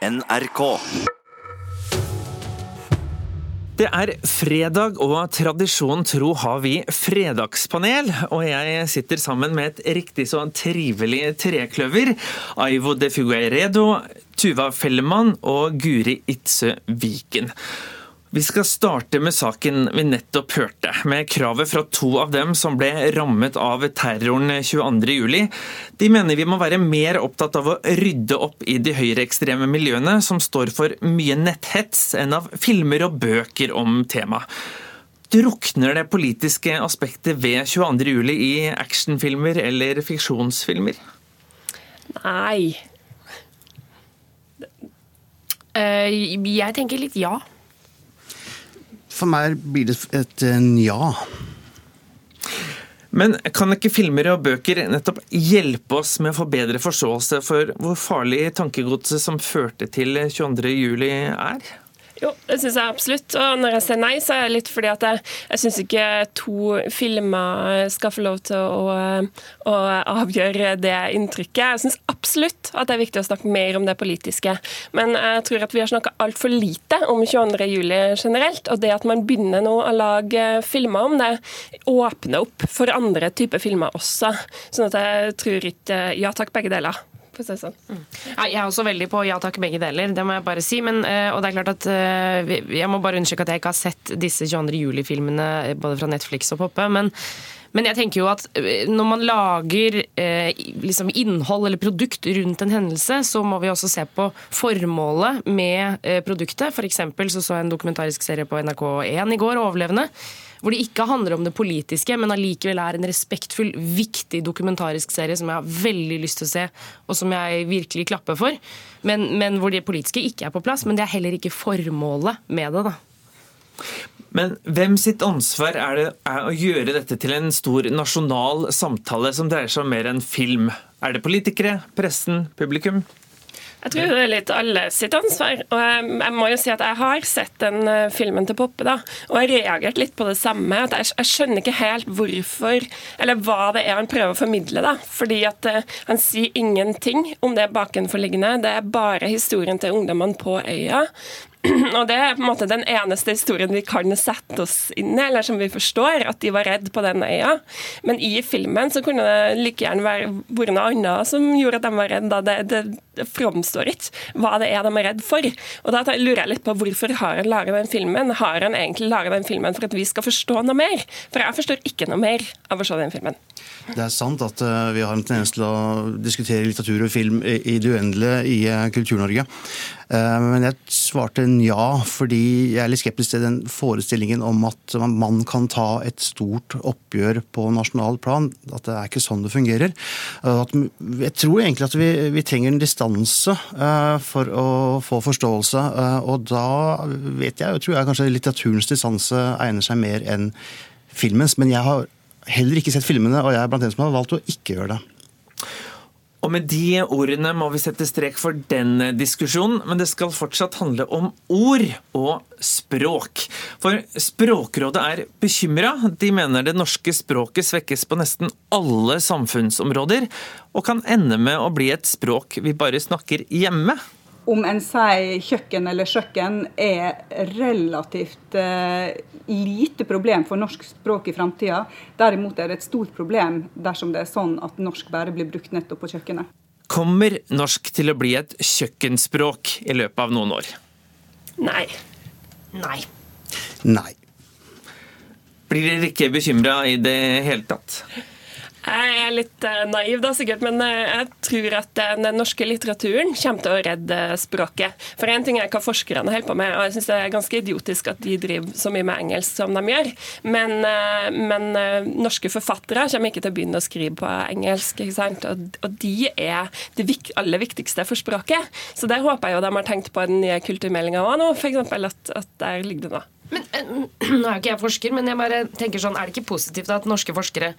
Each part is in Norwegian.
NRK. Det er fredag, og tradisjonen tro har vi fredagspanel. Og jeg sitter sammen med et riktig så trivelig trekløver. Aivo de Figueiredo, Tuva Fellemann og Guri Itzøe Viken. Vi skal starte med saken vi nettopp hørte, med kravet fra to av dem som ble rammet av terroren 22.07. De mener vi må være mer opptatt av å rydde opp i de høyreekstreme miljøene som står for mye netthets, enn av filmer og bøker om temaet. Drukner det politiske aspektet ved 22.07 i actionfilmer eller fiksjonsfilmer? Nei. Eh, jeg tenker litt ja. For meg blir det et ja. Men kan ikke filmer og bøker nettopp hjelpe oss med å få bedre forståelse for hvor farlig tankegodset som førte til 22.07 er? Jo, det syns jeg absolutt. Og når jeg sier nei, så er det litt fordi at jeg, jeg syns ikke to filmer skal få lov til å, å avgjøre det inntrykket. Jeg syns absolutt at det er viktig å snakke mer om det politiske. Men jeg tror at vi har snakka altfor lite om 22.07 generelt. Og det at man begynner nå å lage filmer om det, åpner opp for andre typer filmer også. Sånn at jeg tror ikke Ja takk, begge deler for å si det sånn. Mm. Jeg er også veldig på ja takk, begge deler. Det må jeg bare si. Men, uh, og det er klart at uh, Jeg må bare understreke at jeg ikke har sett disse 22. juli-filmene eh, både fra Netflix og Poppe. men men jeg tenker jo at når man lager eh, liksom innhold eller produkt rundt en hendelse, så må vi også se på formålet med eh, produktet. For så så jeg en dokumentarisk serie på NRK1 i går, 'Overlevende', hvor det ikke handler om det politiske, men allikevel er en respektfull, viktig dokumentarisk serie som jeg har veldig lyst til å se, og som jeg virkelig klapper for. Men, men hvor det politiske ikke er på plass. Men det er heller ikke formålet med det. da. Men hvem sitt ansvar er det er å gjøre dette til en stor nasjonal samtale som dreier seg om mer enn film? Er det politikere, pressen, publikum? Jeg tror det er litt alle sitt ansvar. Og jeg, må jo si at jeg har sett den eh, filmen til Poppe, da, og jeg reagerte litt på det samme. at jeg, skjønner ikke helt hvorfor, eller hva det er han prøver å formidle. da. Fordi at uh, han sier ingenting om det bakenforliggende. Det er bare historien til ungdommene på øya. Og Det er på en måte den eneste historien vi kan sette oss inn i, eller som vi forstår, at de var redd på den øya. Men i filmen så kunne det like gjerne være vært noe annet som gjorde at de var redde. Det, det, det framstår ikke hva det er de er redd for. Og Da lurer jeg litt på hvorfor har han laget den filmen? Har han egentlig laget den filmen for at vi skal forstå noe mer? For jeg forstår ikke noe mer av å se den filmen. Det er sant at uh, vi har en tendens til å diskutere litteratur og film i, det uendelige i uh, Kultur-Norge. Uh, men jeg svarte en ja, fordi jeg er litt skeptisk til den forestillingen om at man kan ta et stort oppgjør på nasjonal plan. At det er ikke sånn det fungerer. Jeg tror egentlig at vi, vi trenger en distanse for å få forståelse. og da vet jeg, og tror jeg kanskje litteraturens distanse egner seg mer enn filmens. Men jeg har heller ikke sett filmene, og jeg er blant dem som har valgt å ikke gjøre det. Og Med de ordene må vi sette strek for den diskusjonen, men det skal fortsatt handle om ord og språk. For Språkrådet er bekymra. De mener det norske språket svekkes på nesten alle samfunnsområder, og kan ende med å bli et språk vi bare snakker hjemme om en sier kjøkken eller kjøkken, er relativt eh, lite problem for norsk språk i framtida. Derimot er det et stort problem dersom det er sånn at norsk bare blir brukt nettopp på kjøkkenet. Kommer norsk til å bli et kjøkkenspråk i løpet av noen år? Nei. Nei. Nei. Blir dere ikke bekymra i det hele tatt? Jeg er litt eh, naiv, da sikkert, men eh, jeg tror at den norske litteraturen kommer til å redde språket. For én ting er hva forskerne holder på med, og jeg syns det er ganske idiotisk at de driver så mye med engelsk som de gjør. Men, eh, men norske forfattere kommer ikke til å begynne å skrive på engelsk. ikke sant? Og, og de er det aller viktigste for språket. Så det håper jeg jo de har tenkt på den nye kulturmeldinga òg nå, f.eks. At, at der ligger det noe. Men, Nå er jo ikke jeg forsker, men jeg bare tenker sånn, er det ikke positivt at norske forskere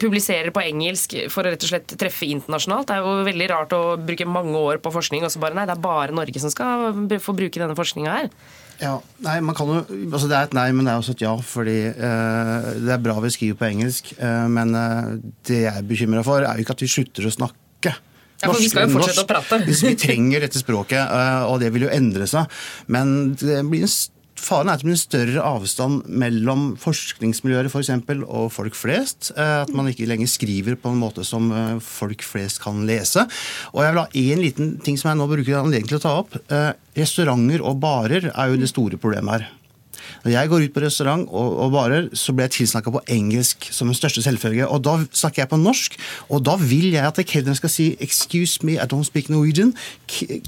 publiserer på engelsk for å rett og slett treffe internasjonalt? Det er jo veldig rart å bruke mange år på forskning, og så bare nei, det er bare Norge som skal få bruke denne forskninga her. Ja, nei, man kan jo, altså Det er et nei, men det er også et ja. fordi eh, Det er bra vi skriver på engelsk, eh, men eh, det jeg er bekymra for, er jo ikke at vi slutter å snakke Ja, for vi skal jo fortsette å prate. vi trenger dette språket, eh, og det vil jo endre seg. Men det blir en Faren er at det blir en større avstand mellom forskningsmiljøer for eksempel, og folk flest. Eh, at man ikke lenger skriver på en måte som eh, folk flest kan lese. Og jeg vil ha én liten ting som jeg nå bruker anledning til å ta opp. Restauranter og barer er jo det store problemet her. Når jeg går ut på restaurant og barer, så blir jeg tilsnakka på engelsk som den største selvfølge. Og da snakker jeg på norsk, og da vil jeg at kelneren skal si 'excuse me, I don't speak Norwegian'.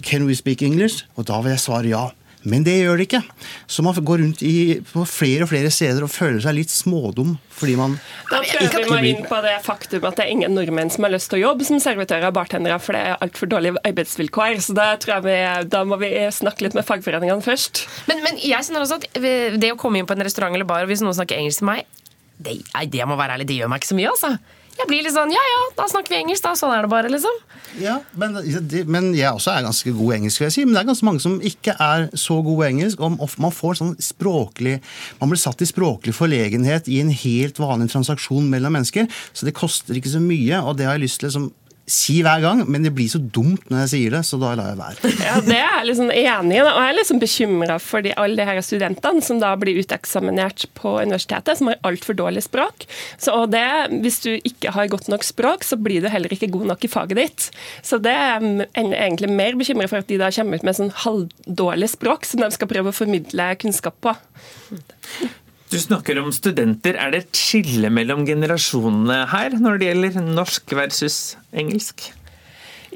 Can we speak English? Og da vil jeg svare ja. Men det gjør det ikke. Så man går rundt i, på flere og flere steder og føler seg litt smådum fordi man Da prøver vi meg inn på det faktum at det er ingen nordmenn som har lyst til å jobbe som servitører og bartendere, for det er altfor dårlige arbeidsvilkår. Så da, tror jeg vi, da må vi snakke litt med fagforeningene først. Men, men jeg kjenner også at det å komme inn på en restaurant eller bar, og hvis noen snakker engelsk til meg, det, det må være ærlig, det gjør meg ikke så mye, altså. Jeg blir litt sånn ja ja, da snakker vi engelsk, da. Sånn er det bare, liksom. Ja, men, men, jeg også er ganske god engelsk, vil jeg si. Men det er ganske mange som ikke er så gode engelsk. og Man får sånn språklig Man blir satt i språklig forlegenhet i en helt vanlig transaksjon mellom mennesker. Så det koster ikke så mye, og det har jeg lyst til liksom si hver gang, men det blir så dumt når jeg sier det, så da lar jeg være. Ja, Det er jeg liksom enig i, og jeg er liksom bekymra for de, alle de her studentene som da blir uteksaminert på universitetet, som har altfor dårlig språk. Så det, Hvis du ikke har godt nok språk, så blir du heller ikke god nok i faget ditt. Så det er egentlig mer bekymra for at de da kommer ut med sånn halvdårlig språk som de skal prøve å formidle kunnskap på. Du snakker om studenter. Er det et skille mellom generasjonene her når det gjelder norsk versus engelsk?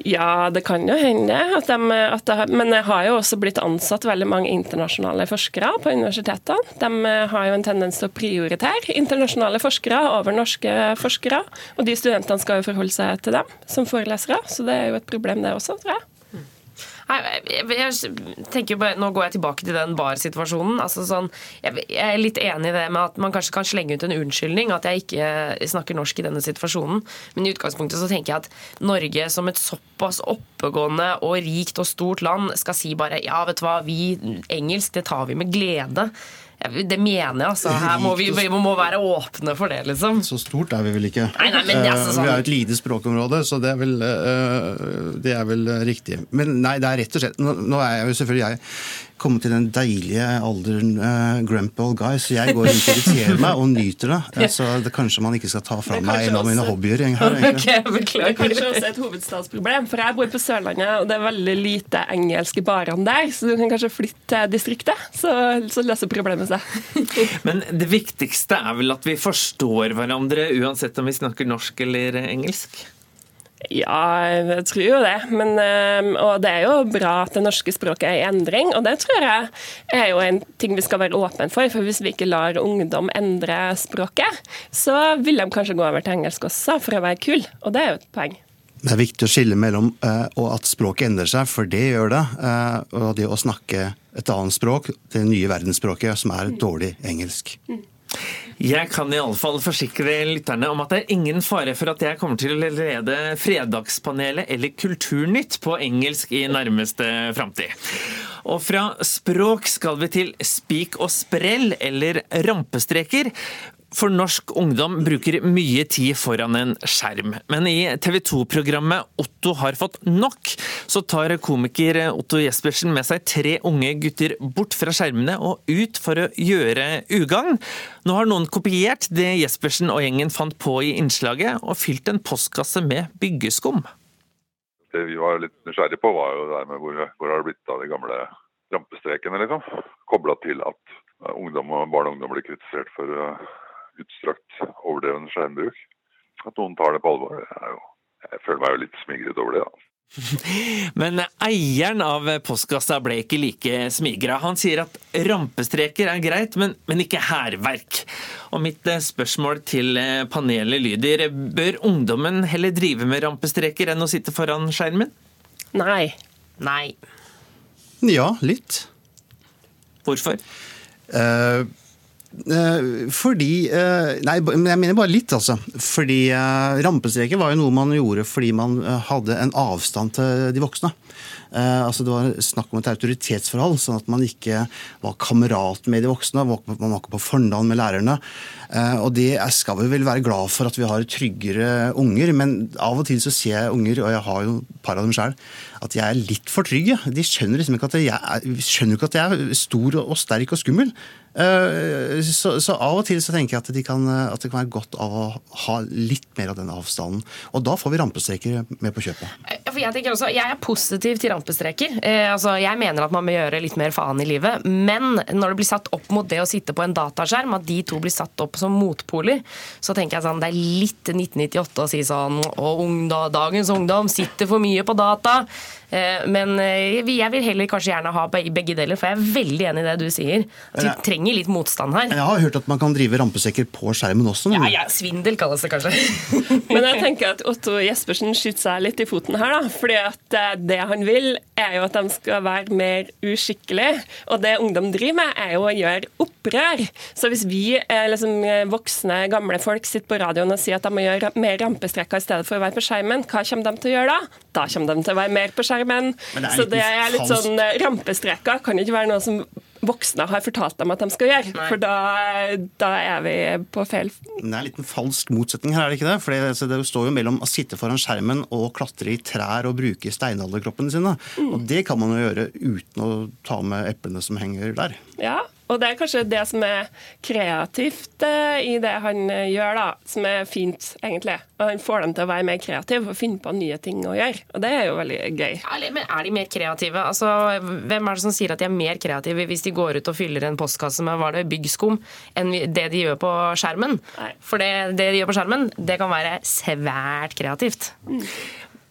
Ja, det kan jo hende. At de, at de, men det har jo også blitt ansatt veldig mange internasjonale forskere på universitetene. De har jo en tendens til å prioritere internasjonale forskere over norske forskere. Og de studentene skal jo forholde seg til dem som forelesere, så det er jo et problem det også, tror jeg. Jeg, jeg tenker bare, Nå går jeg tilbake til den barsituasjonen. Altså sånn, jeg, jeg, er litt enig i det med at man kanskje kan slenge ut en unnskyldning. At jeg ikke snakker norsk i denne situasjonen. Men i utgangspunktet så tenker jeg at Norge som et såpass oppegående og rikt og stort land skal si bare ja, vet du hva, vi engelsk det tar vi med glede. Det mener jeg, altså. Her må vi, vi, må være åpne for det, liksom. Så stort er vi vel ikke. Nei, nei, men det er sånn. Vi er et lite språkområde, så det er, vel, eh, det er vel riktig. Men nei, det er rett og slett nå er jeg jo selvfølgelig jeg kommet til den deilige alderen uh, grumpy old guy, så jeg går rundt og irriterer meg og nyter det. Ja. Så det, kanskje man ikke skal ta fra meg en av mine hobbyer. Her, okay, det er kanskje også et hovedstadsproblem, for jeg bor på Sørlandet, og det er veldig lite engelsk i barene der, så du kan kanskje flytte til distriktet, så, så løser problemet seg. Men det viktigste er vel at vi forstår hverandre, uansett om vi snakker norsk eller engelsk? Ja, jeg tror jo det. Men, ehm, og det er jo bra at det norske språket er i endring. Og det tror jeg er jo en ting vi skal være åpne for. For hvis vi ikke lar ungdom endre språket, så vil de kanskje gå over til engelsk også for å være kul. Og det er jo et poeng. Det er viktig å skille mellom uh, og at språket endrer seg, for det gjør det. Uh, og det å snakke et annet språk, det nye verdensspråket, som er dårlig engelsk. Mm. Jeg kan i alle fall forsikre lytterne om at det er ingen fare for at jeg kommer til å lede Fredagspanelet eller Kulturnytt på engelsk i nærmeste framtid. Og fra språk skal vi til spik og sprell, eller rampestreker. For norsk ungdom bruker mye tid foran en skjerm. Men i TV 2-programmet Otto har fått nok, så tar komiker Otto Jespersen med seg tre unge gutter bort fra skjermene og ut for å gjøre ugagn. Nå har noen kopiert det Jespersen og gjengen fant på i innslaget, og fylt en postkasse med byggeskum. Det vi var litt nysgjerrige på, var jo det med hvor, hvor har det blitt av de gamle rampestrekene, liksom. Kobla til at ungdom og barn og ungdom blir kritisert for utstrakt overdreven skjermbruk. At noen tar det på alvor, jo, jeg føler meg jo litt smigret over det. da. Men eieren av postkassa ble ikke like smigra. Han sier at rampestreker er greit, men, men ikke hærverk. Og mitt eh, spørsmål til eh, panelet lyder bør ungdommen heller drive med rampestreker enn å sitte foran skjermen? Nei. Nei. Ja, litt. Hvorfor? Uh, Eh, fordi eh, Nei, men jeg mener bare litt, altså. Fordi uh, rampestreker var jo noe man gjorde fordi man hadde en avstand til de voksne. Eh, altså Det var snakk om et autoritetsforhold, sånn at man ikke var kamerat med de voksne. Man var ikke på fornavn med lærerne. Eh, og det skal vi vel være glad for at vi har tryggere unger, men av og til så ser jeg unger, og jeg har jo et par av dem sjøl, at jeg er litt for trygge. De skjønner liksom ikke at jeg, skjønner ikke at jeg er stor og sterk og skummel. Eh, så, så, av og til så tenker jeg at, de kan, at, det kan være godt av å ha litt mer av den avstanden. Og da får vi rampestreker med på kjøpet. For jeg, tenker også, jeg er positiv til rampestreker. Eh, altså, jeg mener at man må gjøre litt mer faen i livet. Men når det blir satt opp mot det å sitte på en dataskjerm, at de to blir satt opp som motpoler, så tenker jeg sånn, det er litt 1998 å si sånn Å, ungdom, dagens ungdom sitter for mye på data. Eh, men eh, jeg vil heller kanskje gjerne ha begge deler, for jeg er veldig enig i det du sier. At vi trenger litt motstand her. Jeg har hørt at man kan drive rampesekker på skjermen også. Ja, ja, Svindel kalles det kanskje. men jeg tenker at Otto Jespersen skyter seg litt i foten her. da, fordi at eh, det han vil, er jo at de skal være mer uskikkelige. Og det ungdom driver med, er jo å gjøre opprør. Så hvis vi liksom, voksne, gamle folk sitter på radioen og sier at de må gjøre mer rampestreker i stedet for å være på skjermen, hva kommer de til å gjøre da? Da kommer de til å være mer på skjermen skjermen. Det så det er litt falsk. sånn eh, rampestreker. Kan ikke være noe som voksne har fortalt dem at de skal gjøre. Nei. For da, da, er vi på feil Det er en liten falsk motsetning her, er det ikke det? For det, altså, det står jo mellom å sitte foran skjermen og klatre i trær og bruke steinalderkroppene sine. Mm. Og det kan man jo gjøre uten å ta med eplene som henger der. Ja, og det er kanskje det som er kreativt eh, i det han eh, gjør, da, som er fint, egentlig. Og han får dem til å være mer kreative og finne på nye ting å gjøre. Og det er jo veldig gøy. Ja, men er de mer kreative? Altså, hvem er det som sier at de er mer kreative hvis de går ut og fyller en postkasse med var det byggskum, enn det de gjør på skjermen? Nei. For det, det, de gjør på skjermen, det kan være svært kreativt. Mm.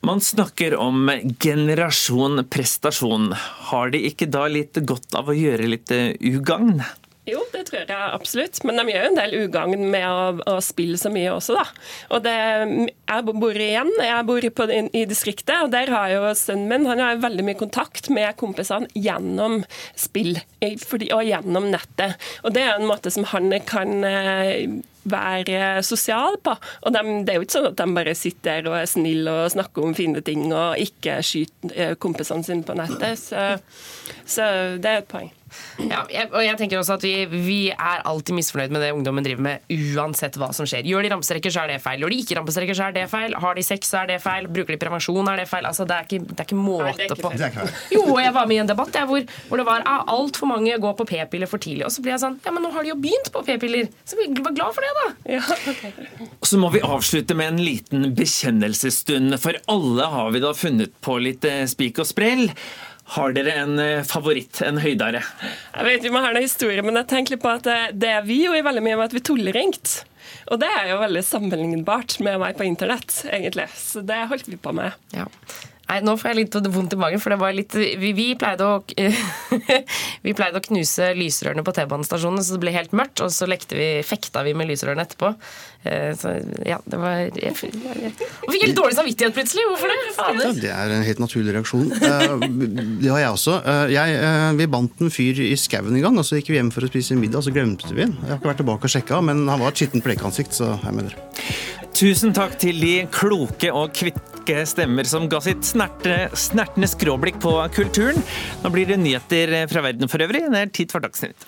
Man snakker om generasjon prestasjon. Har de ikke da litt godt av å gjøre litt eh, ugagn? Jo, det tror jeg absolutt. Men de gjør jo en del ugagn med å, å, spille så mye også, da. Og det, jeg bor igjen jeg bor på, i, i distriktet, og der har jo sønnen min han har veldig mye kontakt med kompisene gjennom spill og gjennom nettet. Og det er en måte som han kan eh, være sosial på. Og de, det er jo ikke sånn at de bare sitter og er snille og snakker om fine ting og ikke skyter eh, kompisene sine på nettet. Så, så det er et poeng. Ja, jeg, og jeg tenker også at vi, vi, er alltid misfornøyd med det ungdommen driver med, uansett hva som skjer. Gjør de rampestreker, så er det feil. Gjør de ikke rampestreker, så er det feil. Har de sex, så er det feil. Bruker de prevensjon, er det feil. Altså, det, er ikke, det er ikke måte Nei, er ikke på. Jo, og jeg var med i en debatt jeg, hvor, hvor, det var ah, altfor mange går på p-piller for tidlig. Og så blir jeg sånn Ja, men nå har de jo begynt på p-piller, så vi var glad for det, da. Ja, okay. Så må vi avslutte med en liten bekjennelsesstund, for alle har vi da funnet på litt eh, spik og sprell. Har dere en eh, favoritt, en høydare? Jeg vet Vi må ha noe historie, men jeg tenker på at det, det vi gjorde veldig mye, var at vi tulleringte. Og det er jo veldig sammenlignbart med meg på internett, egentlig. Så det holdt vi på med. Ja. Nei, Nå får jeg litt vondt i magen, for det var litt Vi, vi pleide, å, vi pleide å knuse lysrørene på T-banestasjonene, så det ble helt mørkt. Og så lekte vi, fekta vi med lysrørene etterpå. Eh, så ja, det var jeg, jeg, Og fikk helt dårlig samvittighet plutselig. Hvorfor det? Ja, det er en helt naturlig reaksjon. Eh, det har jeg også. Eh, jeg, vi bandt en fyr i skauen en gang, og så gikk vi hjem for å spise middag, og så glemte vi den. Jeg har ikke vært tilbake og sjekka, men han var et skittent blekansikt, så jeg mener. Tusen takk til de kloke og kvikke stemmer som ga sitt snerte, snertne skråblikk på kulturen. Nå blir det nyheter fra verden for øvrig. Det er tid for Dagsnytt.